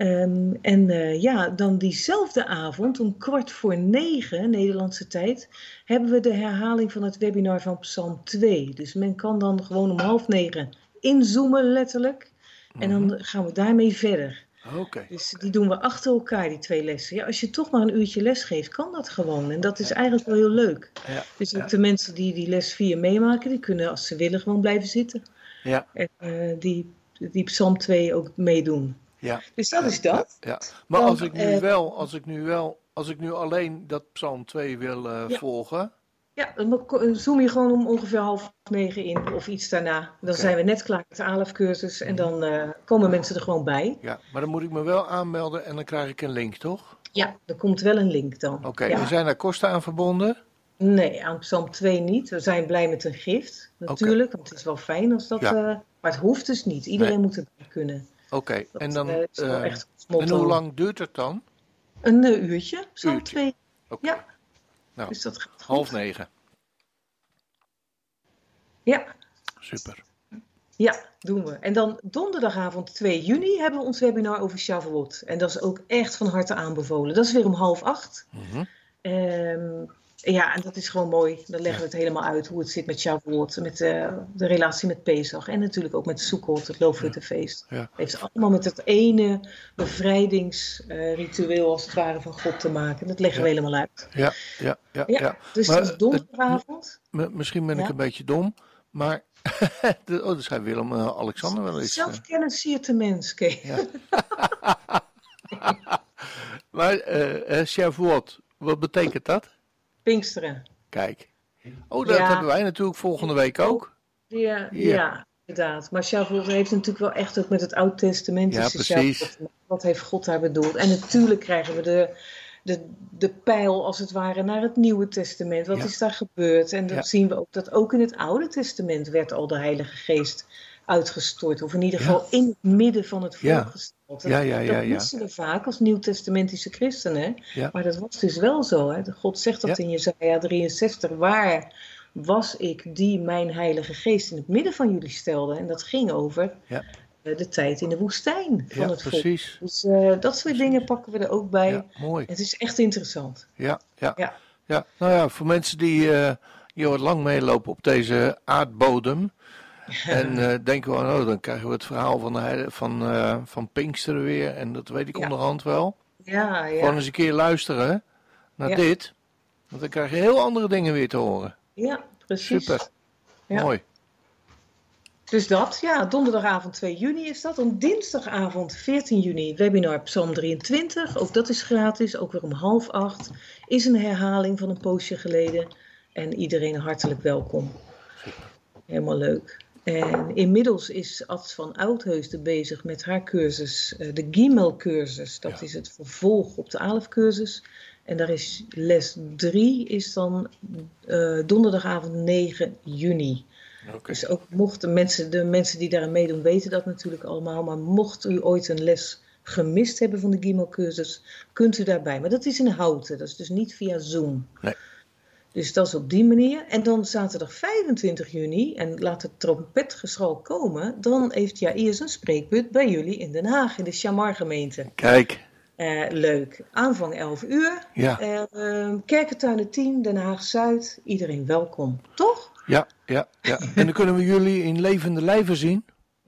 [SPEAKER 3] Ehm, en eh, ja, dan diezelfde avond om kwart voor negen Nederlandse tijd hebben we de herhaling van het webinar van Psalm 2. Dus men kan dan gewoon om half negen inzoomen letterlijk. En dan gaan we daarmee verder. Dus die doen we achter elkaar, die twee lessen. Ja, als je toch maar een uurtje les geeft, kan dat gewoon. En dat is eigenlijk wel heel leuk.
[SPEAKER 2] Ja,
[SPEAKER 3] Dus ook
[SPEAKER 2] ja.
[SPEAKER 3] de mensen die die les 4 meemaken, die kunnen als ze willen gewoon blijven zitten.
[SPEAKER 2] Ja,
[SPEAKER 3] En eh, die, die Psalm 2 ook meedoen.
[SPEAKER 2] Ja,
[SPEAKER 3] Dus dat is dat.
[SPEAKER 2] ja. Maar
[SPEAKER 3] Dan,
[SPEAKER 2] als ik nu
[SPEAKER 3] eh,
[SPEAKER 2] wel, als ik nu wel, als ik nu alleen dat Psalm 2 wil eh,
[SPEAKER 3] Ja.
[SPEAKER 2] volgen.
[SPEAKER 3] Ja, dan mo- zoom je gewoon om ongeveer half negen in of iets daarna. Dan zijn we net klaar met de ALEF-cursus en dan eh, komen mensen er gewoon bij.
[SPEAKER 2] Ja, maar dan moet ik me wel aanmelden en dan krijg ik een link, toch?
[SPEAKER 3] Ja, er komt wel een link dan.
[SPEAKER 2] Oké,
[SPEAKER 3] Ja.
[SPEAKER 2] zijn daar kosten aan verbonden?
[SPEAKER 3] Nee, aan Psalm 2 niet. We zijn blij met een gift, natuurlijk. Want het is wel fijn als dat...
[SPEAKER 2] Ja.
[SPEAKER 3] eh, maar het hoeft dus niet. Iedereen
[SPEAKER 2] Nee.
[SPEAKER 3] moet erbij kunnen.
[SPEAKER 2] Oké, en dan,
[SPEAKER 3] eh,
[SPEAKER 2] eh,
[SPEAKER 3] echt
[SPEAKER 2] en hoe lang duurt het dan?
[SPEAKER 3] Een uurtje. 2.
[SPEAKER 2] Oké,
[SPEAKER 3] Ja,
[SPEAKER 2] nou,
[SPEAKER 3] dus dat gaat goed.
[SPEAKER 2] half negen.
[SPEAKER 3] Ja,
[SPEAKER 2] Super.
[SPEAKER 3] Ja, doen we. En dan donderdagavond 2 juni hebben we ons webinar over Shavuot. En dat is ook echt van harte aanbevolen. Dat is weer om half acht. Ehm, ja, en dat is gewoon mooi. Dan leggen we het helemaal uit hoe het zit met Shavuot, met eh, de relatie met Pesach en natuurlijk ook met Sukkot, het Loofhuttenfeest.
[SPEAKER 2] Ja.
[SPEAKER 3] Het heeft allemaal met dat ene bevrijdingsritueel als het ware van God te maken. Dat leggen we helemaal uit.
[SPEAKER 2] Ja, ja, ja, ja.
[SPEAKER 3] Dus
[SPEAKER 2] Maar,
[SPEAKER 3] dat is donderdagavond.
[SPEAKER 2] Misschien ben ik een beetje dom, maar. [LAUGHS] oh, dat zei Willem eh, Alexander wel eens. eh.
[SPEAKER 3] Zelfkennis siert de mens, Kees. [LAUGHS]
[SPEAKER 2] Maar Shavuot, wat betekent dat?
[SPEAKER 3] Pinksteren.
[SPEAKER 2] Kijk. Oh, dat
[SPEAKER 3] Ja.
[SPEAKER 2] hebben wij natuurlijk volgende week ook.
[SPEAKER 3] Ja,
[SPEAKER 2] Ja.
[SPEAKER 3] ja. inderdaad. Maar Shavuot heeft natuurlijk wel echt ook met het Oud Testament.
[SPEAKER 2] Ja, precies.
[SPEAKER 3] Wat heeft God daar bedoeld? En natuurlijk krijgen we de, de, de pijl als het ware naar het Nieuwe Testament. Wat
[SPEAKER 2] Ja.
[SPEAKER 3] is daar gebeurd? En dan
[SPEAKER 2] Ja.
[SPEAKER 3] zien we ook dat ook in het Oude Testament werd al de Heilige Geest uitgestort. Of in ieder
[SPEAKER 2] Ja.
[SPEAKER 3] geval in het midden van het volk
[SPEAKER 2] Ja. Ja, ja, ja,
[SPEAKER 3] dat
[SPEAKER 2] ja.
[SPEAKER 3] we vaak als Nieuwtestamentische christenen. Maar dat was dus wel zo. Hè? God zegt dat in Jezaja 63. Waar was ik die mijn heilige geest in het midden van jullie stelde? En dat ging over
[SPEAKER 2] Ja.
[SPEAKER 3] eh, de tijd in de woestijn van
[SPEAKER 2] Ja,
[SPEAKER 3] het volk.
[SPEAKER 2] precies.
[SPEAKER 3] Dus eh, dat soort dingen pakken we er ook bij.
[SPEAKER 2] Ja, mooi.
[SPEAKER 3] Het is echt interessant.
[SPEAKER 2] Ja, ja.
[SPEAKER 3] Ja.
[SPEAKER 2] ja. Nou ja, voor mensen die eh hier wat lang meelopen op deze aardbodem. En [LAUGHS] eh, denken van, oh, dan krijgen we het verhaal van, de, van, eh, van Pinksteren weer. En dat weet ik
[SPEAKER 3] Ja.
[SPEAKER 2] onderhand wel.
[SPEAKER 3] Ja,
[SPEAKER 2] Gewoon
[SPEAKER 3] ja.
[SPEAKER 2] eens een keer luisteren naar
[SPEAKER 3] Ja.
[SPEAKER 2] dit. Want dan krijg je heel andere dingen weer te horen.
[SPEAKER 3] ja precies.
[SPEAKER 2] Super.
[SPEAKER 3] Ja.
[SPEAKER 2] Mooi.
[SPEAKER 3] Dus dat, ja, donderdagavond 2 juni is dat. Dan dinsdagavond 14 juni, webinar Psalm 23. Ook dat is gratis, ook weer om half acht. Is een herhaling van een poosje geleden. En iedereen hartelijk welkom. Helemaal leuk. En inmiddels is Ad van Oudheusden bezig met haar cursus, eh, de Gimel-cursus. Dat
[SPEAKER 2] Ja.
[SPEAKER 3] is het vervolg op de Alef-cursus. En daar is les 3, is dan eh, donderdagavond 9 juni. Dus ook mochten mensen, de mensen die daaraan meedoen, weten dat natuurlijk allemaal. Maar mocht u ooit een les gemist hebben van de Gimel-cursus, kunt u daarbij. Maar dat is in Houten, dat is dus niet via Zoom.
[SPEAKER 2] Nee.
[SPEAKER 3] Dus dat is op die manier. En dan zaterdag 25 juni, en laat het trompetgeschal komen, dan heeft Jair een spreekbeurt bij jullie in Den Haag, in de Chamar gemeente.
[SPEAKER 2] Kijk.
[SPEAKER 3] Eh, leuk. Aanvang 11 uur.
[SPEAKER 2] Ja,
[SPEAKER 3] Eh, Kerkentuinen 10, Den Haag Zuid. Iedereen welkom, toch?
[SPEAKER 2] ja, ja, ja. En dan kunnen we jullie in levende lijven zien.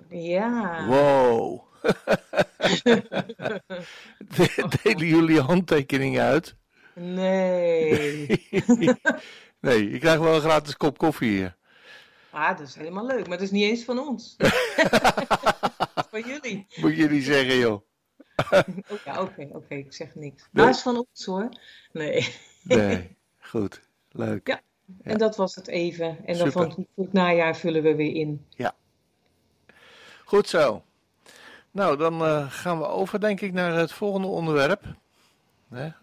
[SPEAKER 3] Ja.
[SPEAKER 2] Wow. [LAUGHS] [LAUGHS] De- Delen jullie handtekeningen uit?
[SPEAKER 3] Nee. [LAUGHS]
[SPEAKER 2] nee, je krijgt wel een gratis kop koffie hier.
[SPEAKER 3] Ah, dat is helemaal leuk, maar dat is niet eens van ons. [LAUGHS] van jullie.
[SPEAKER 2] Moet jullie zeggen, joh.
[SPEAKER 3] Oh, ja, oké, oké, ik zeg niks.
[SPEAKER 2] Nee.
[SPEAKER 3] Maar is van ons hoor. Nee.
[SPEAKER 2] Nee, goed. Leuk.
[SPEAKER 3] Ja. En dat was het even. En dan van het najaar vullen we weer in.
[SPEAKER 2] Goed zo. Nou, dan eh, gaan we over, denk ik, naar het volgende onderwerp. Het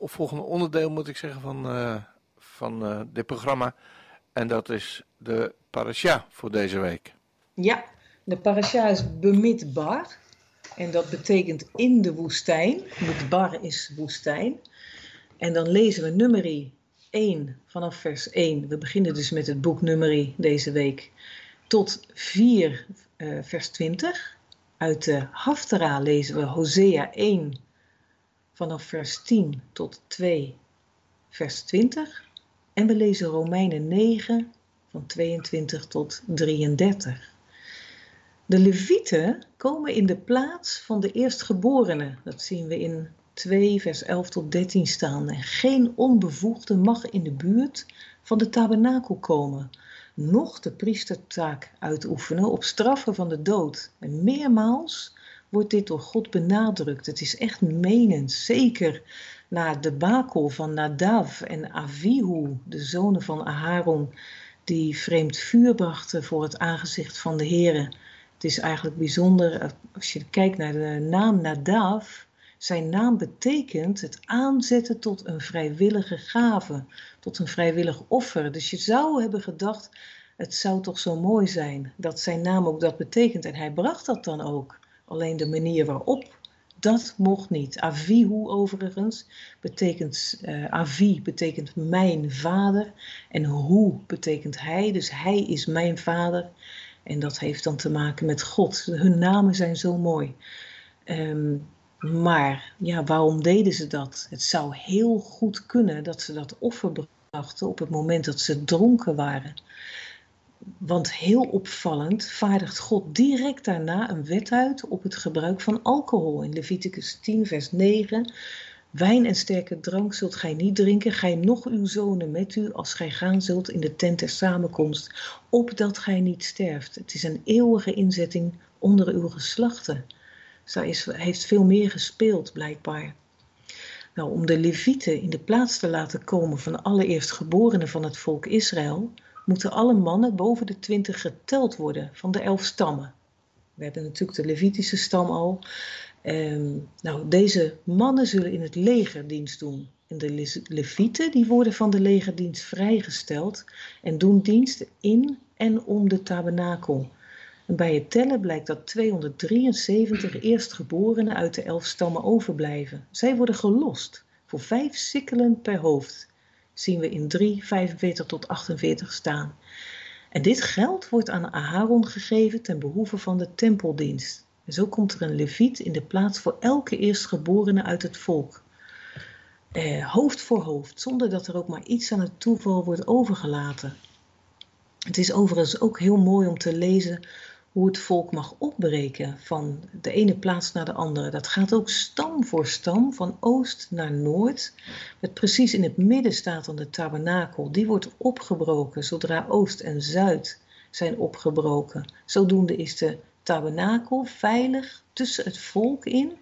[SPEAKER 2] volgende, onderdeel, moet ik zeggen, van, eh, van eh, dit programma. En dat is de parasha voor deze week.
[SPEAKER 3] Ja, de parasha is Bemidbar. En dat betekent in de woestijn. Midbar is woestijn. En dan lezen we nummerie 1 vanaf vers 1. We beginnen dus met het boek nummerie deze week. Tot 4 eh, vers 20. Uit de Haftara lezen we Hosea 1 vanaf vers 10 tot 2 vers 20. En we lezen Romeinen 9 van 22 tot 33. De Levieten komen in de plaats van de eerstgeborenen. Dat zien we in 2 vers 11 tot 13 staan. En geen onbevoegde mag in de buurt van de tabernakel komen, noch de priestertaak uitoefenen op straffen van de dood. En meermaals wordt dit door God benadrukt. Het is echt menend, zeker na de bakel van Nadav en Avihu, de zonen van Aharon, die vreemd vuur brachten voor het aangezicht van de Here. Het is eigenlijk bijzonder, eh, als je kijkt naar de naam Nadav, zijn naam betekent het aanzetten tot een vrijwillige gave, tot een vrijwillig offer. Dus je zou hebben gedacht, het zou toch zo mooi zijn dat zijn naam ook dat betekent. En hij bracht dat dan ook. Alleen de manier waarop, dat mocht niet. Avihu overigens betekent, eh, Avi betekent mijn vader en hoe betekent hij, dus hij is mijn vader. En dat heeft dan te maken met God. Hun namen zijn zo mooi. Ehm, maar ja, waarom deden ze dat? Het zou heel goed kunnen dat ze dat offer brachten op het moment dat ze dronken waren. Want heel opvallend vaardigt God direct daarna een wet uit op het gebruik van alcohol. In Leviticus 10, vers 9. Wijn en sterke drank zult gij niet drinken, gij nog uw zonen met u, als gij gaan zult in de tent der samenkomst, opdat gij niet sterft. Het is een eeuwige inzetting onder uw geslachten. Zij is, heeft veel meer gespeeld, blijkbaar. Nou, om de Levieten in de plaats te laten komen van de allereerst geborenen van het volk Israël, moeten alle mannen boven de twintig geteld worden van de elf stammen. We hebben natuurlijk de Levitische stam al. Ehm, nou, deze mannen zullen in het legerdienst doen. En de Le- Levieten die worden van de legerdienst vrijgesteld en doen dienst in en om de tabernakel. Bij het tellen blijkt dat 273 eerstgeborenen uit de elf stammen overblijven. Zij worden gelost voor vijf sikkelen per hoofd. Zien we in 3, 45 tot 48 staan. En dit geld wordt aan Aharon gegeven ten behoeve van de tempeldienst. En zo komt er een leviet in de plaats voor elke eerstgeborene uit het volk. Eh, hoofd voor hoofd, zonder dat er ook maar iets aan het toeval wordt overgelaten. Het is overigens ook heel mooi om te lezen hoe het volk mag opbreken van de ene plaats naar de andere. Dat gaat ook stam voor stam, van oost naar noord. Met precies in het midden staat dan de tabernakel. Die wordt opgebroken zodra oost en zuid zijn opgebroken. Zodoende is de tabernakel veilig tussen het volk in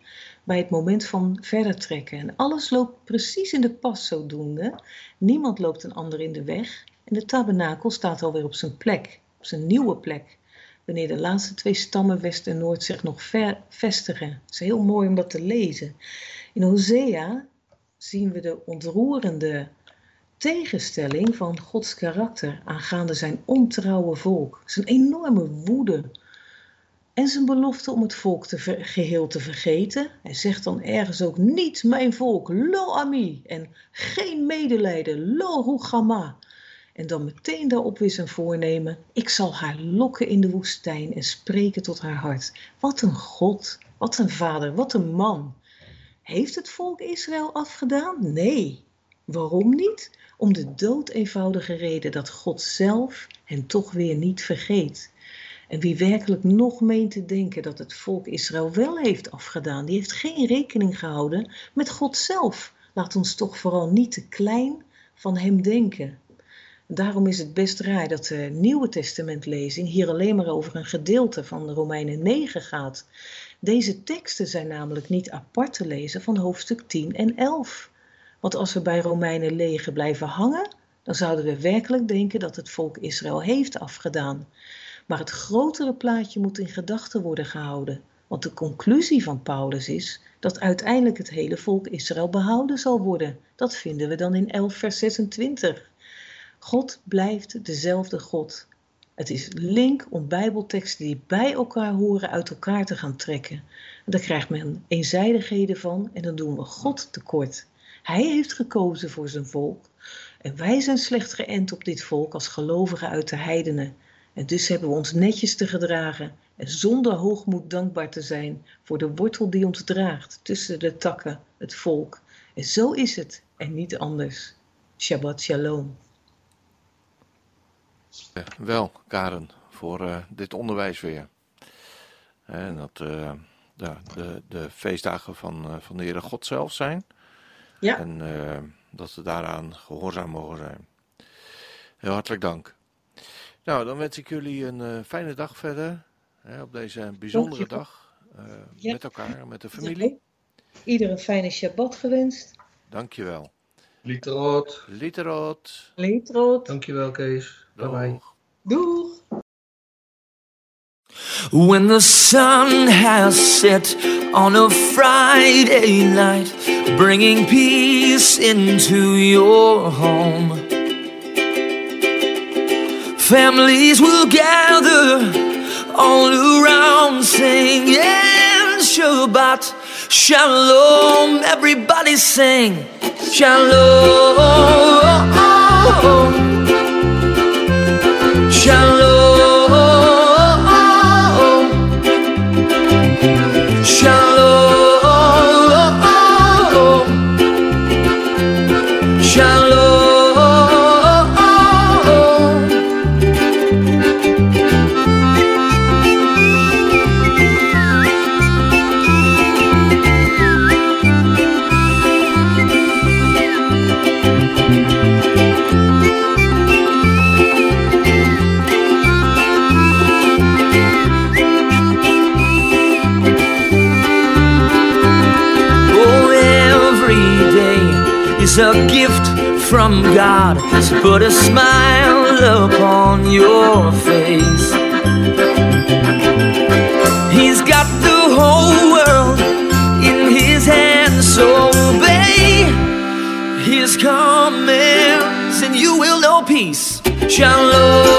[SPEAKER 3] bij het moment van verder trekken. En alles loopt precies in de pas zodoende. Niemand loopt een ander in de weg. En de tabernakel staat alweer op zijn plek, op zijn nieuwe plek wanneer de laatste twee stammen West en Noord zich nog ver vestigen. Het is heel mooi om dat te lezen. In Hosea zien we de ontroerende tegenstelling van Gods karakter aangaande zijn ontrouwe volk. Zijn enorme woede en zijn belofte om het volk te geheel te vergeten. Hij zegt dan ergens ook niet mijn volk, lo ami, en geen medelijden, lo rugama. En dan meteen daarop weer zijn voornemen: ik zal haar lokken in de woestijn en spreken tot haar hart. Wat een God, wat een vader, wat een man. Heeft het volk Israël afgedaan? Nee. Waarom niet? Om de dood eenvoudige reden dat God zelf hen toch weer niet vergeet. En wie werkelijk nog meent te denken dat het volk Israël wel heeft afgedaan, die heeft geen rekening gehouden met God zelf. Laat ons toch vooral niet te klein van hem denken. Daarom is het best raar dat de Nieuwe Testamentlezing hier alleen maar over een gedeelte van de Romeinen 9 gaat. Deze teksten zijn namelijk niet apart te lezen van hoofdstuk 10 en 11. Want als we bij Romeinen 9 blijven hangen, dan zouden we werkelijk denken dat het volk Israël heeft afgedaan. Maar het grotere plaatje moet in gedachten worden gehouden. Want de conclusie van Paulus is dat uiteindelijk het hele volk Israël behouden zal worden. Dat vinden we dan in 11 vers 26. God blijft dezelfde God. Het is link om bijbelteksten die bij elkaar horen uit elkaar te gaan trekken. En daar krijgt men eenzijdigheden van en dan doen we God tekort. Hij heeft gekozen voor zijn volk en wij zijn slecht geënt op dit volk als gelovigen uit de heidenen. En dus hebben we ons netjes te gedragen en zonder hoogmoed dankbaar te zijn voor de wortel die ons draagt tussen de takken, het volk. En zo is het en niet anders. Shabbat shalom.
[SPEAKER 2] Eh, Wel, Karen, voor eh, dit onderwijs weer. En dat eh, ja, de, de feestdagen van, eh, van de Heere God zelf zijn.
[SPEAKER 3] Ja.
[SPEAKER 2] En eh, dat we daaraan gehoorzaam mogen zijn. Heel hartelijk dank. Nou, dan wens ik jullie een eh, fijne dag verder. Hè, op deze bijzondere dag. eh,
[SPEAKER 3] Ja.
[SPEAKER 2] Met elkaar, met de familie.
[SPEAKER 3] Ieder een fijne Shabbat gewenst.
[SPEAKER 2] Dankjewel.
[SPEAKER 4] Lieterot.
[SPEAKER 2] Literot.
[SPEAKER 3] Leetrood.
[SPEAKER 4] Dankjewel Kees. Bye bye.
[SPEAKER 2] Doeg.
[SPEAKER 3] Doeg.
[SPEAKER 5] When the sun has set on a Friday night, bringing peace into your home. Families will gather all around singing Shabbat Shalom. Everybody sing Shalom. Shalom. A gift from God. So put a smile upon your face. He's got the whole world in his hands, so obey his commands, and you will know peace. Shalom.